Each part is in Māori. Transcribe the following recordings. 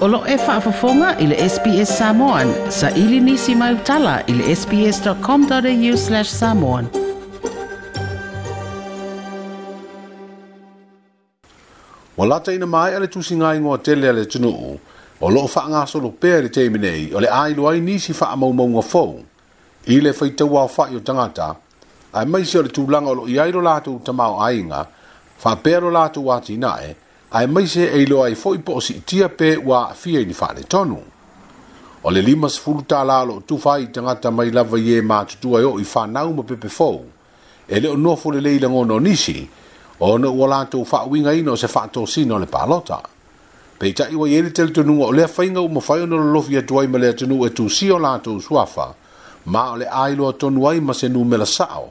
Olo e whaafafonga i le SPS Samoan. Sa ili nisi mai utala i le sps.com.au slash samoan. Walata ina mai ale tusinga ingoa tele ale tunu u. O loo wha ngā solo pēr i teiminei o le ailu ai nisi wha amau maunga fōu. I le whaitau wā wha i o tangata. Ai maisi o le tūlanga o lo i ailo lātou tamau ainga. Wha pēr o lātou wāti nae ae mai se e iloa ai foʻi po o siʻitia pe ua aafia i ni faaletonu o le limasefulu tala loo tufa ai i tagata mai lava ie matutua e oo i fanau ma pepefou e le o nofo lelei lagono nisi ona ua latou faauigaina o se faatosina o le palota peitaʻi ua iai le talitonuga o lea faiga uma fai ona lolofi atu ai ma le atunuu e tusi o latou suafa ma o le a iloa tonu ai ma se numelasaʻo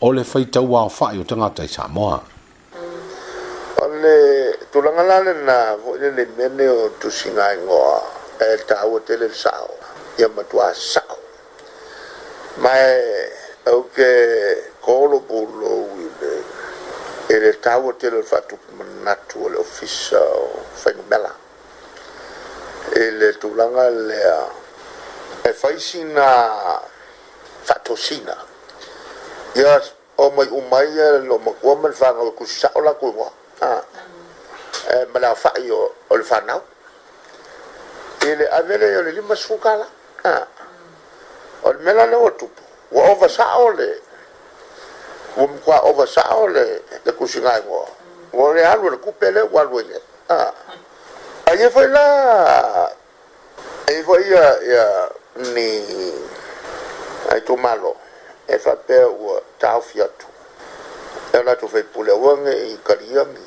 o le faitauaofaʻi o tagata i samoa le tulanga lale na fo le le mene o tu singa ngo e ta o e te le sao ya ma tu asa mai o ke kolo bulo wi le e le ta o te le fa tu na tu le ofisa fa ni bela e le tulanga le e fa isina fa to sina ya o mai e o mai le lo ma ko ma fa ngo ku sa o la ku ngo ah eh, malafa'i o, o le whanau. I le avere o le lima sfukala. Ah. O le mela le o tupu. Wa ova saa o le. Wa mkwa ova saa o le, le kusingai e ngoa. Wa le alu le kupele wa alu le. Ah. A ye foi la. E foi ia, ia ni ai tu malo. E fa pe ua tafiatu ela tu e fai pule wange i e kariangi.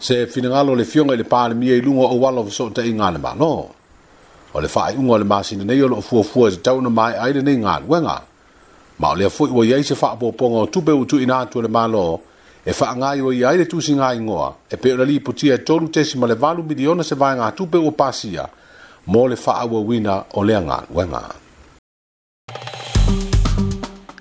se finangalo le fionga le pāle mia i lungo o walo fiso te i ngāne mā, no. O le whae unga le māsina nei o lo fua se tau na mai aile nei ngāne, wenga. Ma ole lea fui wa iei fa whaapo ponga o tupe utu i nātu le mā lo, e wha ngai wa iei le tūsi ngai ngoa, e pe na li putia e tolu tesi ma le valu miliona se vai ngā tupe o pasia mo le whaawa wina o lea ole wenga. Wenga